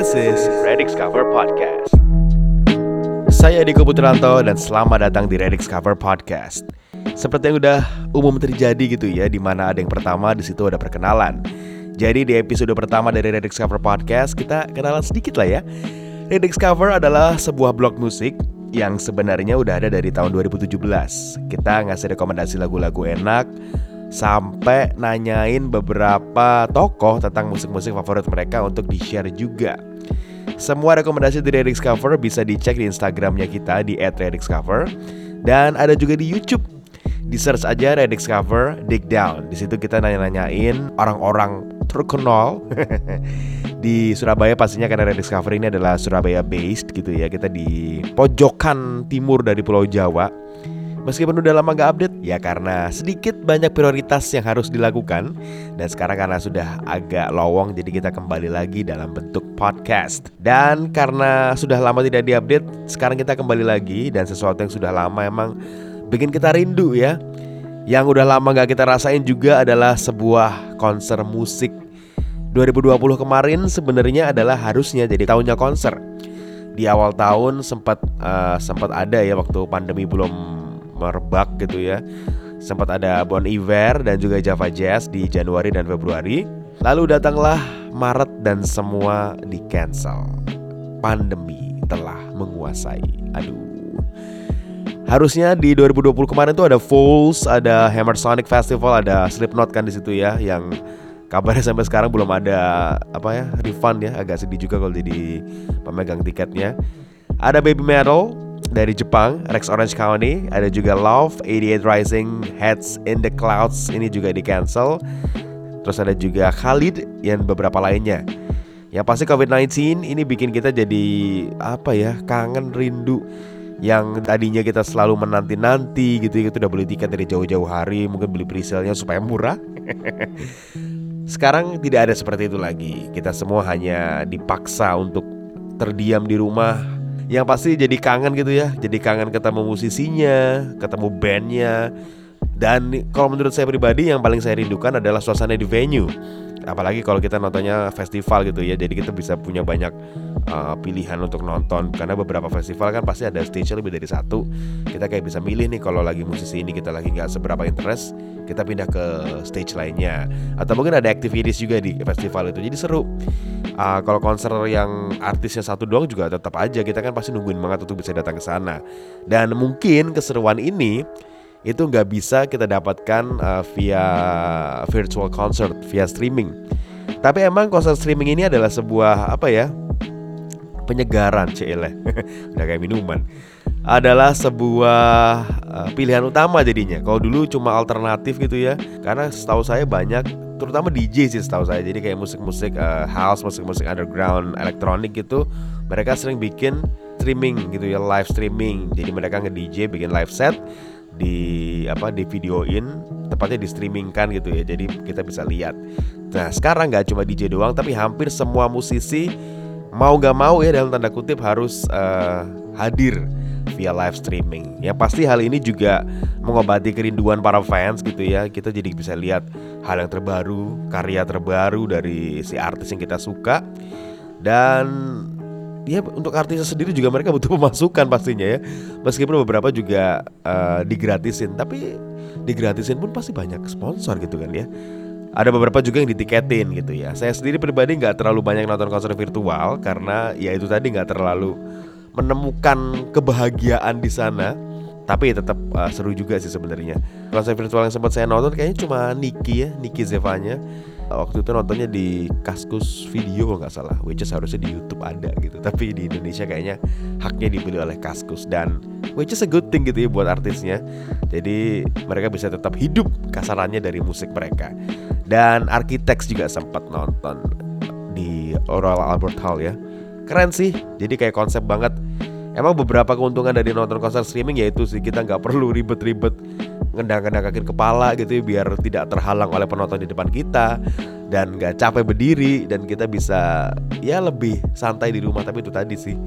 This is Redix Cover Podcast. Saya Diko Putranto dan selamat datang di Redix Cover Podcast. Seperti yang udah umum terjadi gitu ya, di mana ada yang pertama, di situ ada perkenalan. Jadi di episode pertama dari Redix Cover Podcast kita kenalan sedikit lah ya. Redix Cover adalah sebuah blog musik yang sebenarnya udah ada dari tahun 2017. Kita ngasih rekomendasi lagu-lagu enak, sampai nanyain beberapa tokoh tentang musik-musik favorit mereka untuk di-share juga. Semua rekomendasi dari Redix Cover bisa dicek di Instagramnya kita di @redixcover dan ada juga di YouTube. Di search aja Redix Cover Dig Down. Di situ kita nanya-nanyain orang-orang terkenal di Surabaya pastinya karena Redix Cover ini adalah Surabaya based gitu ya. Kita di pojokan timur dari Pulau Jawa Meskipun udah lama gak update, ya karena sedikit banyak prioritas yang harus dilakukan. Dan sekarang karena sudah agak lowong, jadi kita kembali lagi dalam bentuk podcast. Dan karena sudah lama tidak diupdate, sekarang kita kembali lagi. Dan sesuatu yang sudah lama emang bikin kita rindu ya. Yang udah lama gak kita rasain juga adalah sebuah konser musik. 2020 kemarin sebenarnya adalah harusnya jadi tahunnya konser. Di awal tahun sempat uh, sempat ada ya waktu pandemi belum merebak gitu ya. Sempat ada Bon Iver dan juga Java Jazz di Januari dan Februari. Lalu datanglah Maret dan semua di cancel. Pandemi telah menguasai. Aduh. Harusnya di 2020 kemarin tuh ada Fools, ada Hammer Sonic Festival, ada Slipknot kan di situ ya yang kabarnya sampai sekarang belum ada apa ya refund ya agak sedih juga kalau jadi pemegang tiketnya ada Baby Metal dari Jepang, Rex Orange County, ada juga Love, 88 Rising, Heads in the Clouds ini juga di cancel. Terus ada juga Khalid yang beberapa lainnya. Yang pasti COVID-19 ini bikin kita jadi apa ya, kangen rindu yang tadinya kita selalu menanti-nanti gitu ya, kita udah beli tiket dari jauh-jauh hari, mungkin beli presale-nya supaya murah. Sekarang tidak ada seperti itu lagi. Kita semua hanya dipaksa untuk terdiam di rumah yang pasti jadi kangen gitu ya jadi kangen ketemu musisinya ketemu bandnya. Dan kalau menurut saya pribadi yang paling saya rindukan adalah suasana di venue. Apalagi kalau kita nontonnya festival gitu ya jadi kita bisa punya banyak uh, pilihan untuk nonton. Karena beberapa festival kan pasti ada stage lebih dari satu. Kita kayak bisa milih nih kalau lagi musisi ini kita lagi nggak seberapa interest kita pindah ke stage lainnya. Atau mungkin ada activities juga di festival itu. Jadi seru. Uh, kalau konser yang artisnya satu doang juga tetap aja. Kita kan pasti nungguin banget untuk bisa datang ke sana. Dan mungkin keseruan ini itu nggak bisa kita dapatkan uh, via virtual concert via streaming. Tapi emang konser streaming ini adalah sebuah apa ya penyegaran cile udah kayak minuman. Adalah sebuah uh, pilihan utama jadinya. Kalau dulu cuma alternatif gitu ya, karena setahu saya banyak terutama DJ sih setahu saya. Jadi kayak musik-musik uh, house, musik-musik underground, elektronik gitu, mereka sering bikin streaming gitu ya, live streaming. Jadi mereka nge-DJ bikin live set di apa di videoin tepatnya di streamingkan gitu ya jadi kita bisa lihat nah sekarang nggak cuma DJ doang tapi hampir semua musisi mau gak mau ya dalam tanda kutip harus uh, hadir via live streaming. Yang pasti hal ini juga mengobati kerinduan para fans gitu ya. Kita jadi bisa lihat hal yang terbaru karya terbaru dari si artis yang kita suka. Dan ya untuk artisnya sendiri juga mereka butuh pemasukan pastinya ya. Meskipun beberapa juga uh, digratisin. Tapi digratisin pun pasti banyak sponsor gitu kan ya. Ada beberapa juga yang ditiketin gitu ya. Saya sendiri pribadi nggak terlalu banyak nonton konser virtual karena ya itu tadi nggak terlalu menemukan kebahagiaan di sana. Tapi tetap uh, seru juga sih sebenarnya. Konser virtual yang sempat saya nonton kayaknya cuma Niki ya Niki Zevanya. Waktu itu nontonnya di Kaskus Video kalau nggak salah which is harusnya di YouTube ada gitu. Tapi di Indonesia kayaknya haknya dibeli oleh Kaskus. Dan which is a good thing gitu ya buat artisnya. Jadi mereka bisa tetap hidup kasarannya dari musik mereka. Dan Architects juga sempat nonton di Oral Albert Hall ya keren sih. Jadi kayak konsep banget. Emang beberapa keuntungan dari nonton konser streaming yaitu sih kita nggak perlu ribet-ribet ngendang-ngendang kepala gitu ya biar tidak terhalang oleh penonton di depan kita dan nggak capek berdiri dan kita bisa ya lebih santai di rumah. Tapi itu tadi sih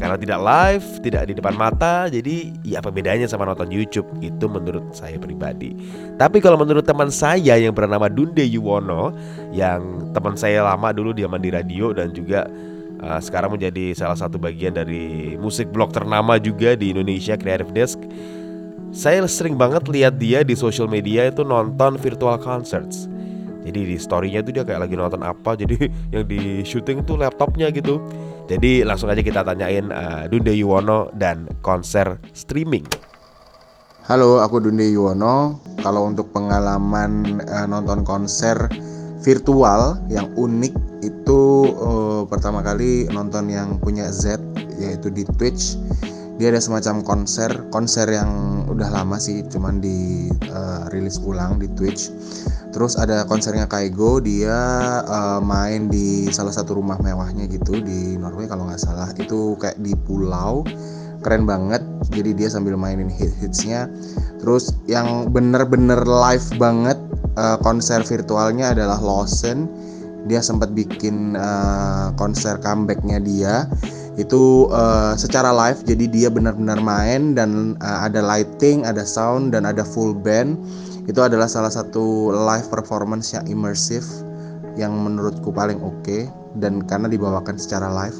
karena tidak live tidak di depan mata jadi ya apa bedanya sama nonton YouTube? Itu menurut saya pribadi. Tapi kalau menurut teman saya yang bernama Dunde Yuwono yang teman saya lama dulu dia di radio dan juga uh, sekarang menjadi salah satu bagian dari musik blog ternama juga di Indonesia Creative Desk. Saya sering banget lihat dia di social media itu nonton virtual concerts. Jadi di storynya itu dia kayak lagi nonton apa, jadi yang di syuting itu laptopnya gitu. Jadi langsung aja kita tanyain uh, Dunde Yuwono dan konser streaming. Halo, aku Dunde Yuwono. Kalau untuk pengalaman uh, nonton konser virtual yang unik itu uh, pertama kali nonton yang punya Z yaitu di Twitch. Dia ada semacam konser konser yang udah lama sih cuman di uh, rilis ulang di Twitch. Terus ada konsernya Kaigo dia uh, main di salah satu rumah mewahnya gitu di Norway kalau nggak salah. Itu kayak di pulau keren banget. Jadi dia sambil mainin hit hitsnya terus yang bener-bener live banget uh, konser virtualnya adalah Lawson. Dia sempat bikin uh, konser comebacknya dia. Itu uh, secara live jadi dia benar-benar main dan uh, ada lighting ada sound dan ada full band. Itu adalah salah satu live performance yang immersive yang menurutku paling oke okay, dan karena dibawakan secara live.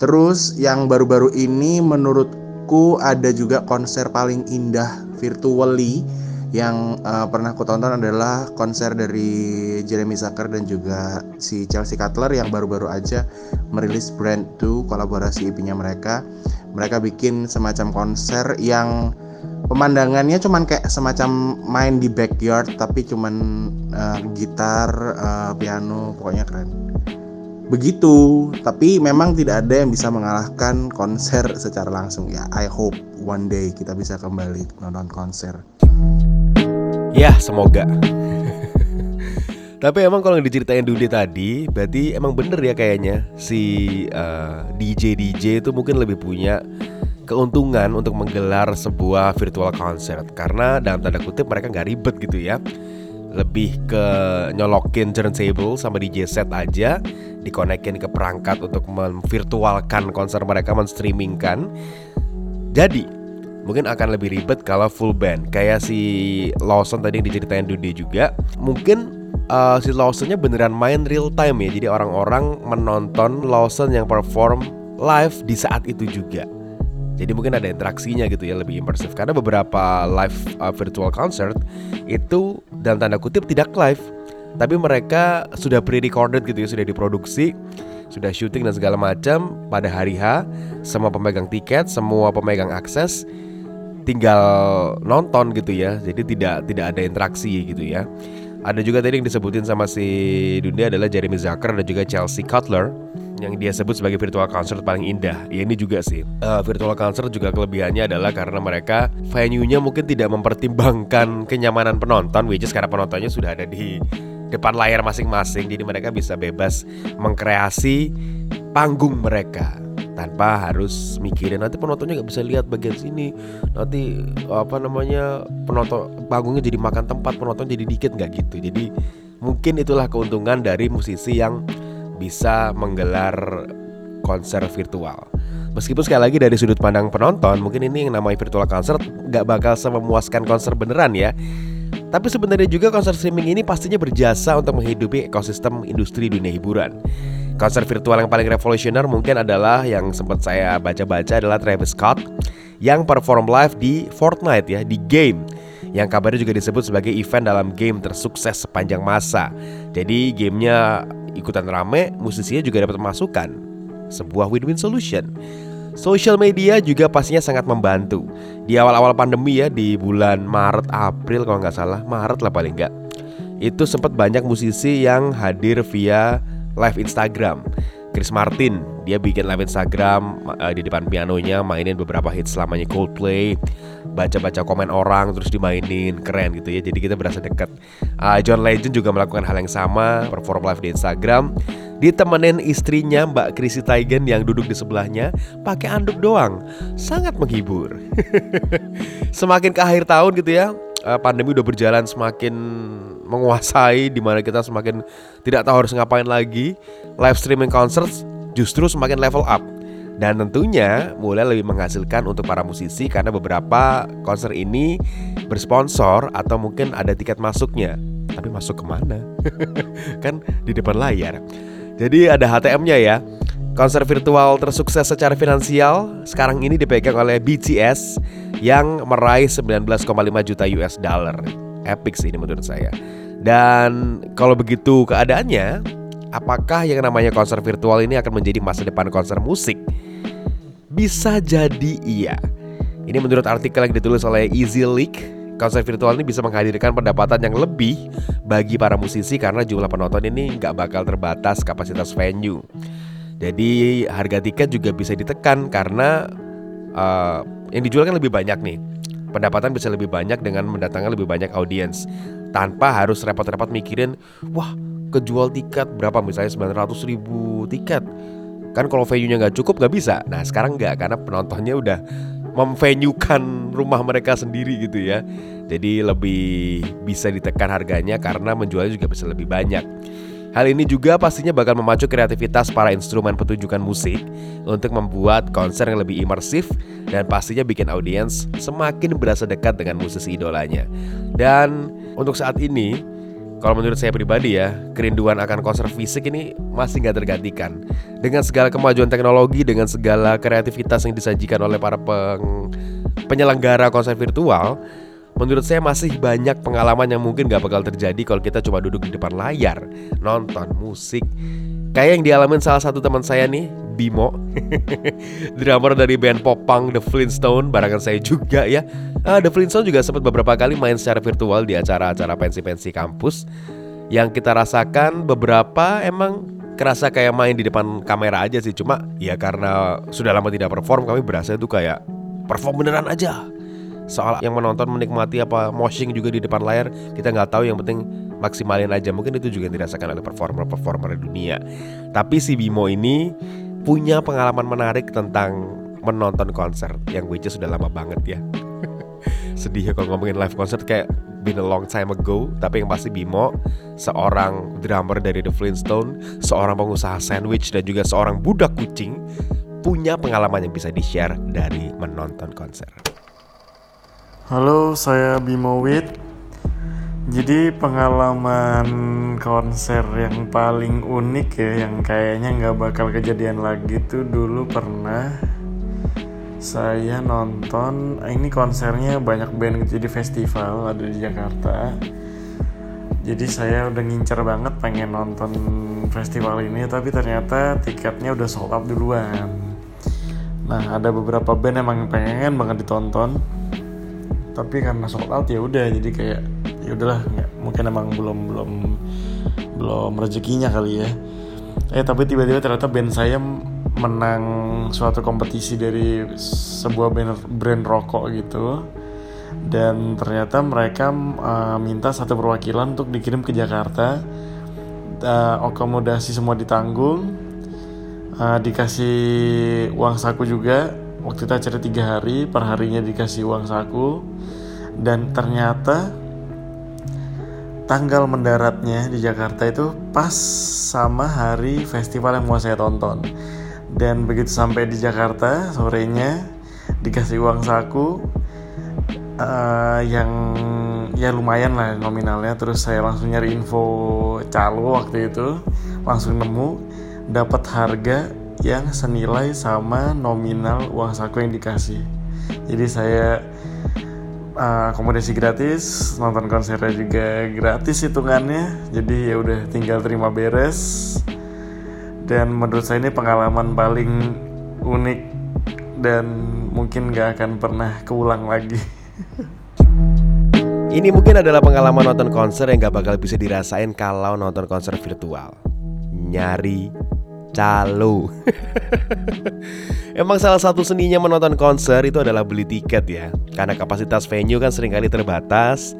Terus yang baru-baru ini menurutku ada juga konser paling indah virtually yang uh, pernah aku tonton adalah konser dari Jeremy Zucker dan juga si Chelsea Cutler yang baru-baru aja merilis Brand 2 kolaborasi EP-nya mereka. Mereka bikin semacam konser yang pemandangannya cuman kayak semacam main di backyard tapi cuman uh, gitar, uh, piano, pokoknya keren. Begitu, tapi memang tidak ada yang bisa mengalahkan konser secara langsung ya. I hope one day kita bisa kembali nonton konser. Ya, semoga. Tapi emang kalau diceritain Dude tadi, berarti emang bener ya kayaknya si uh, eh, DJ DJ itu mungkin lebih punya keuntungan untuk menggelar sebuah virtual concert. Karena dalam tanda kutip mereka nggak ribet gitu ya. Lebih ke nyolokin turntable sama DJ set aja dikonekin ke perangkat untuk memvirtualkan konser mereka menstreamingkan. Jadi mungkin akan lebih ribet kalau full band. Kayak si Lawson tadi yang diceritain Dude juga. Mungkin uh, si Lawsonnya beneran main real time ya. Jadi orang-orang menonton Lawson yang perform live di saat itu juga. Jadi mungkin ada interaksinya gitu ya lebih immersif. Karena beberapa live uh, virtual concert itu dalam tanda kutip tidak live. Tapi mereka sudah pre-recorded gitu ya sudah diproduksi sudah syuting dan segala macam pada hari H. Semua pemegang tiket semua pemegang akses tinggal nonton gitu ya jadi tidak tidak ada interaksi gitu ya ada juga tadi yang disebutin sama si dunia adalah Jeremy Zucker dan juga Chelsea Cutler yang dia sebut sebagai virtual concert paling indah. Ya ini juga sih. Uh, virtual concert juga kelebihannya adalah karena mereka venue-nya mungkin tidak mempertimbangkan kenyamanan penonton, which is karena penontonnya sudah ada di depan layar masing-masing. Jadi mereka bisa bebas mengkreasi panggung mereka tanpa harus mikirin. Nanti penontonnya nggak bisa lihat bagian sini. Nanti apa namanya penonton panggungnya jadi makan tempat penonton jadi dikit nggak gitu. Jadi mungkin itulah keuntungan dari musisi yang bisa menggelar konser virtual. Meskipun sekali lagi dari sudut pandang penonton Mungkin ini yang namanya virtual concert Gak bakal memuaskan konser beneran ya. Tapi sebenarnya juga konser streaming ini pastinya berjasa untuk menghidupi ekosistem industri dunia hiburan. Konser virtual yang paling revolusioner mungkin adalah yang sempat saya baca-baca adalah Travis Scott yang perform live di Fortnite ya, di game yang kabarnya juga disebut sebagai event dalam game tersukses sepanjang masa. Jadi gamenya ikutan rame, musisinya juga dapat masukan. Sebuah win-win solution. Social media juga pastinya sangat membantu. Di awal-awal pandemi ya, di bulan Maret April kalau nggak salah, Maret lah paling nggak. Itu sempat banyak musisi yang hadir via live Instagram. Chris Martin, dia bikin live Instagram uh, di depan pianonya, mainin beberapa hits selamanya Coldplay, baca-baca komen orang terus dimainin, keren gitu ya. Jadi kita berasa dekat. Uh, John Legend juga melakukan hal yang sama, perform live di Instagram ditemenin istrinya Mbak Chrissy Taigen yang duduk di sebelahnya pakai anduk doang. Sangat menghibur. Semakin ke akhir tahun gitu ya, eh, pandemi udah berjalan semakin menguasai di mana kita semakin tidak tahu harus ngapain lagi. Live streaming concerts justru semakin level up. Dan tentunya mulai lebih menghasilkan untuk para musisi karena beberapa konser ini bersponsor atau mungkin ada tiket masuknya. Tapi masuk ke mana? kan di depan layar. Jadi ada HTM-nya ya. Konser virtual tersukses secara finansial sekarang ini dipegang oleh BTS yang meraih 19,5 juta US dollar. Epic sih ini menurut saya. Dan kalau begitu keadaannya, apakah yang namanya konser virtual ini akan menjadi masa depan konser musik? Bisa jadi iya. Ini menurut artikel yang ditulis oleh Easy Leak, konser virtual ini bisa menghadirkan pendapatan yang lebih bagi para musisi karena jumlah penonton ini nggak bakal terbatas kapasitas venue. Jadi harga tiket juga bisa ditekan karena uh, yang dijual kan lebih banyak nih. Pendapatan bisa lebih banyak dengan mendatangkan lebih banyak audiens. Tanpa harus repot-repot mikirin wah kejual tiket berapa? Misalnya 900 ribu tiket. Kan kalau venue-nya nggak cukup nggak bisa. Nah sekarang nggak karena penontonnya udah memvenuekan rumah mereka sendiri gitu ya. Jadi lebih bisa ditekan harganya karena menjualnya juga bisa lebih banyak Hal ini juga pastinya bakal memacu kreativitas para instrumen pertunjukan musik untuk membuat konser yang lebih imersif dan pastinya bikin audiens semakin berasa dekat dengan musisi idolanya. Dan untuk saat ini, kalau menurut saya pribadi ya, kerinduan akan konser fisik ini masih nggak tergantikan. Dengan segala kemajuan teknologi, dengan segala kreativitas yang disajikan oleh para peng... penyelenggara konser virtual, Menurut saya masih banyak pengalaman yang mungkin gak bakal terjadi kalau kita cuma duduk di depan layar, nonton musik. Kayak yang dialamin salah satu teman saya nih, Bimo, drummer dari band pop punk The Flintstone, barengan saya juga ya. Uh, The Flintstone juga sempat beberapa kali main secara virtual di acara-acara pensi-pensi kampus. Yang kita rasakan beberapa emang kerasa kayak main di depan kamera aja sih Cuma ya karena sudah lama tidak perform kami berasa itu kayak perform beneran aja soal yang menonton menikmati apa moshing juga di depan layar kita nggak tahu yang penting maksimalin aja. Mungkin itu juga yang dirasakan oleh performer-performer dunia. Tapi si Bimo ini punya pengalaman menarik tentang menonton konser yang which sudah lama banget ya. Sedih ya kalau ngomongin live concert kayak been a long time ago. Tapi yang pasti Bimo seorang drummer dari The Flintstone seorang pengusaha sandwich dan juga seorang budak kucing punya pengalaman yang bisa di-share dari menonton konser. Halo, saya Bimo Wit. Jadi pengalaman konser yang paling unik ya, yang kayaknya nggak bakal kejadian lagi tuh dulu pernah saya nonton. Ini konsernya banyak band jadi festival ada di Jakarta. Jadi saya udah ngincer banget pengen nonton festival ini, tapi ternyata tiketnya udah sold out duluan. Nah, ada beberapa band emang pengen banget ditonton tapi karena sold out ya udah jadi kayak ya udahlah mungkin emang belum belum belum rezekinya kali ya. Eh tapi tiba-tiba ternyata band saya menang suatu kompetisi dari sebuah brand, brand rokok gitu. Dan ternyata mereka uh, minta satu perwakilan untuk dikirim ke Jakarta. Uh, akomodasi semua ditanggung. Uh, dikasih uang saku juga waktu itu acara tiga hari per harinya dikasih uang saku. Dan ternyata tanggal mendaratnya di Jakarta itu pas sama hari festival yang mau saya tonton. Dan begitu sampai di Jakarta sorenya dikasih uang saku uh, yang ya lumayan lah nominalnya. Terus saya langsung nyari info calo waktu itu langsung nemu dapat harga yang senilai sama nominal uang saku yang dikasih. Jadi saya uh, akomodasi gratis, nonton konsernya juga gratis hitungannya. Jadi ya udah tinggal terima beres. Dan menurut saya ini pengalaman paling unik dan mungkin gak akan pernah keulang lagi. Ini mungkin adalah pengalaman nonton konser yang gak bakal bisa dirasain kalau nonton konser virtual. Nyari calo. Emang salah satu seninya menonton konser itu adalah beli tiket ya. Karena kapasitas venue kan sering kali terbatas.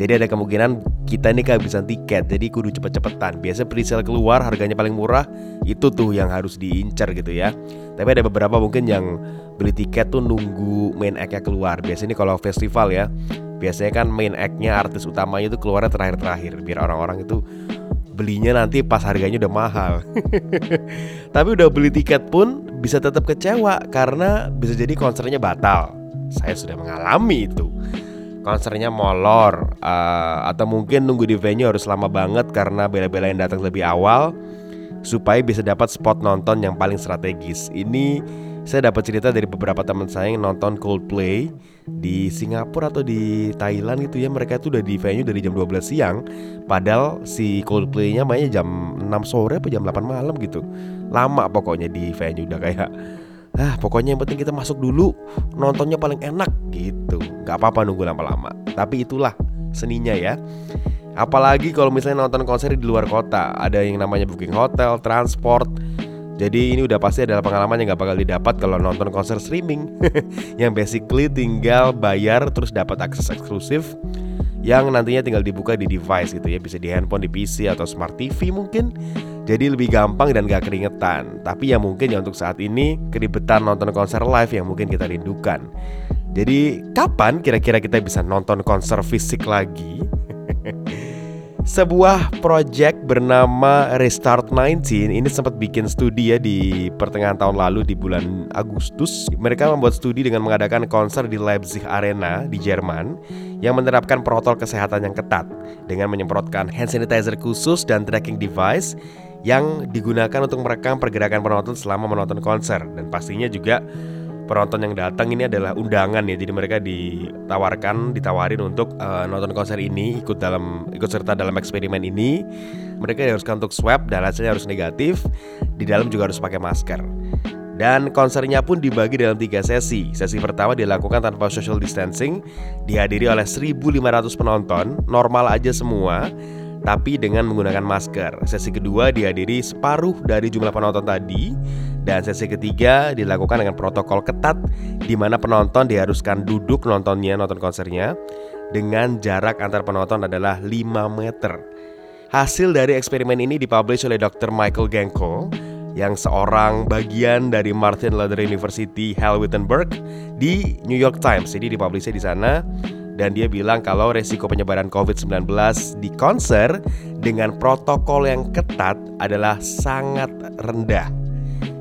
Jadi ada kemungkinan kita ini kehabisan tiket Jadi kudu cepet-cepetan. Biasanya presale keluar harganya paling murah Itu tuh yang harus diincar gitu ya. Tapi ada beberapa mungkin yang beli tiket tuh nunggu main act-nya keluar. Biasanya ini kalau festival ya Biasanya kan main act-nya artis utamanya itu keluarnya terakhir-terakhir Biar orang-orang itu belinya nanti pas harganya udah mahal. Tapi udah beli tiket pun bisa tetap kecewa karena bisa jadi konsernya batal. Saya sudah mengalami itu. Konsernya molor uh, atau mungkin nunggu di venue harus lama banget karena bela-belain datang lebih awal. supaya bisa dapat spot nonton yang paling strategis. Ini saya dapat cerita dari beberapa teman saya yang nonton Coldplay di Singapura atau di Thailand gitu ya. Mereka itu udah di venue dari jam 12 siang padahal si Coldplay-nya mainnya jam 6 sore apa jam 8 malam gitu. Lama pokoknya di venue udah kayak ah pokoknya yang penting kita masuk dulu nontonnya paling enak gitu. Nggak apa-apa nunggu lama-lama. Tapi itulah seninya ya. Apalagi kalau misalnya nonton konser di luar kota ada yang namanya booking hotel transport jadi ini udah pasti adalah pengalaman yang gak bakal didapat kalau nonton konser streaming. Yang basically tinggal bayar terus dapat akses eksklusif Yang nantinya tinggal dibuka di device gitu ya. Bisa di handphone, di PC atau smart TV mungkin. Jadi lebih gampang dan gak keringetan. Tapi ya mungkin ya untuk saat ini keribetan nonton konser live yang mungkin kita rindukan. Jadi kapan kira-kira kita bisa nonton konser fisik lagi? Sebuah project bernama Restart 19 ini sempat bikin studi ya di pertengahan tahun lalu di bulan Agustus. Mereka membuat studi dengan mengadakan konser di Leipzig Arena di Jerman yang menerapkan protokol kesehatan yang ketat dengan menyemprotkan hand sanitizer khusus dan tracking device yang digunakan untuk merekam pergerakan penonton selama menonton konser dan pastinya juga penonton yang datang ini adalah undangan ya. Jadi mereka ditawarkan ditawarin untuk uh, nonton konser ini ikut dalam ikut serta dalam eksperimen ini. Mereka diharuskan untuk swab dan hasilnya harus negatif. Di dalam juga harus pakai masker. Dan konsernya pun dibagi dalam tiga sesi. Sesi pertama dilakukan tanpa social distancing, dihadiri oleh 1.500 penonton, normal aja semua, tapi dengan menggunakan masker. Sesi kedua dihadiri separuh dari jumlah penonton tadi, dan sesi ketiga dilakukan dengan protokol ketat di mana penonton diharuskan duduk nontonnya, nonton konsernya dengan jarak antar penonton adalah 5 meter. Hasil dari eksperimen ini dipublish oleh Dr. Michael Genko yang seorang bagian dari Martin Luther University Hal Wittenberg di New York Times. Jadi dipublishnya di sana dan dia bilang kalau resiko penyebaran COVID-19 di konser dengan protokol yang ketat adalah sangat rendah.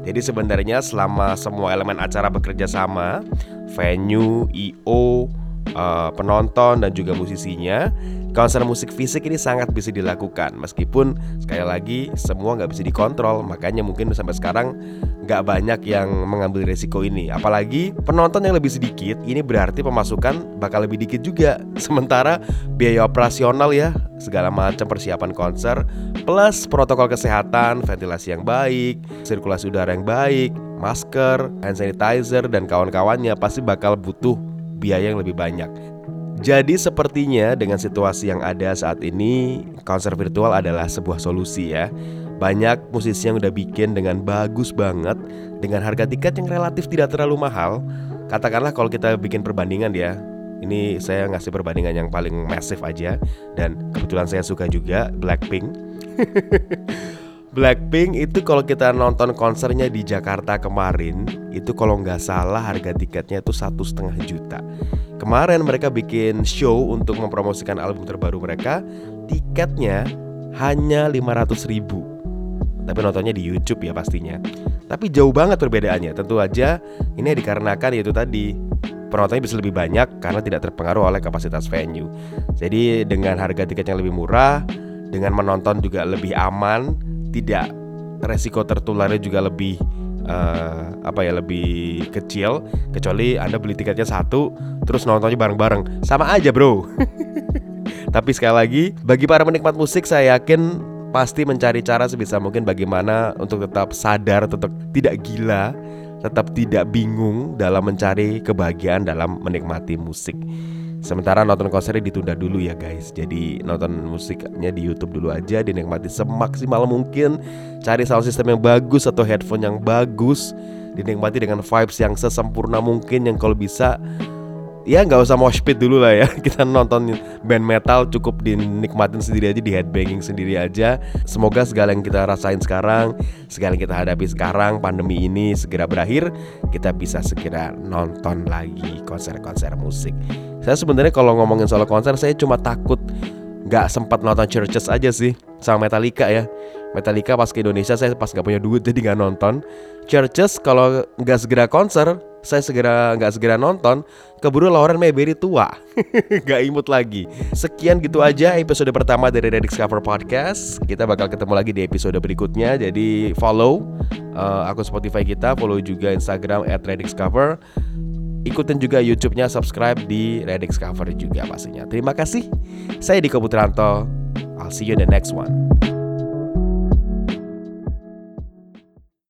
Jadi sebenarnya selama semua elemen acara bekerja sama, venue, IO, uh, penonton dan juga musisinya konser musik fisik ini sangat bisa dilakukan. Meskipun sekali lagi semua nggak bisa dikontrol. Makanya mungkin sampai sekarang nggak banyak yang mengambil resiko ini. Apalagi penonton yang lebih sedikit ini berarti pemasukan bakal lebih dikit juga. Sementara biaya operasional ya segala macam persiapan konser plus protokol kesehatan ventilasi yang baik sirkulasi udara yang baik masker hand sanitizer dan kawan-kawannya pasti bakal butuh biaya yang lebih banyak. Jadi sepertinya dengan situasi yang ada saat ini konser virtual adalah sebuah solusi ya. Banyak musisi yang udah bikin dengan bagus banget Dengan harga tiket yang relatif tidak terlalu mahal. Katakanlah kalau kita bikin perbandingan ya Ini saya ngasih perbandingan yang paling massive aja Dan kebetulan saya suka juga Blackpink Blackpink itu kalau kita nonton konsernya di Jakarta kemarin itu kalau nggak salah harga tiketnya itu satu setengah juta. Kemarin mereka bikin show untuk mempromosikan album terbaru mereka, tiketnya hanya 500 ribu. Tapi nontonnya di YouTube ya pastinya. Tapi jauh banget perbedaannya. Tentu aja ini dikarenakan yaitu tadi penontonnya bisa lebih banyak karena tidak terpengaruh oleh kapasitas venue. Jadi dengan harga tiket yang lebih murah, dengan menonton juga lebih aman, tidak resiko tertularnya juga lebih uh, apa ya lebih kecil kecuali anda beli tiketnya satu terus nontonnya bareng-bareng. Sama aja bro. Tapi sekali lagi bagi para penikmat musik saya yakin pasti mencari cara sebisa mungkin bagaimana untuk tetap sadar tetap tidak gila tetap tidak bingung dalam mencari kebahagiaan dalam menikmati musik Sementara nonton konsernya ditunda dulu ya guys. Jadi nonton musiknya di Youtube dulu aja Dinikmati semaksimal mungkin. Cari sound system yang bagus atau headphone yang bagus Dinikmati dengan vibes yang sesempurna mungkin Yang kalau bisa ya nggak usah mosh pit dulu lah ya. Kita nonton band metal cukup dinikmatin sendiri aja di headbanging sendiri aja. Semoga segala yang kita rasain sekarang segala yang kita hadapi sekarang pandemi ini segera berakhir. Kita bisa segera nonton lagi konser-konser musik. Saya sebenarnya kalau ngomongin soal konser saya cuma takut nggak sempat nonton Churches aja sih sama Metallica ya Metallica pas ke Indonesia saya pas nggak punya duit jadi nggak nonton. Churches kalau nggak segera konser, saya segera nggak segera nonton. Keburu Lauren Mayberry tua, nggak imut lagi. Sekian gitu aja episode pertama dari Red Discover Podcast. Kita bakal ketemu lagi di episode berikutnya. Jadi follow uh, akun Spotify kita, follow juga Instagram @rediscover. Ikutin juga YouTube-nya, subscribe di Redix Cover juga pastinya. Terima kasih. Saya Diko Putranto. I'll see you in the next one.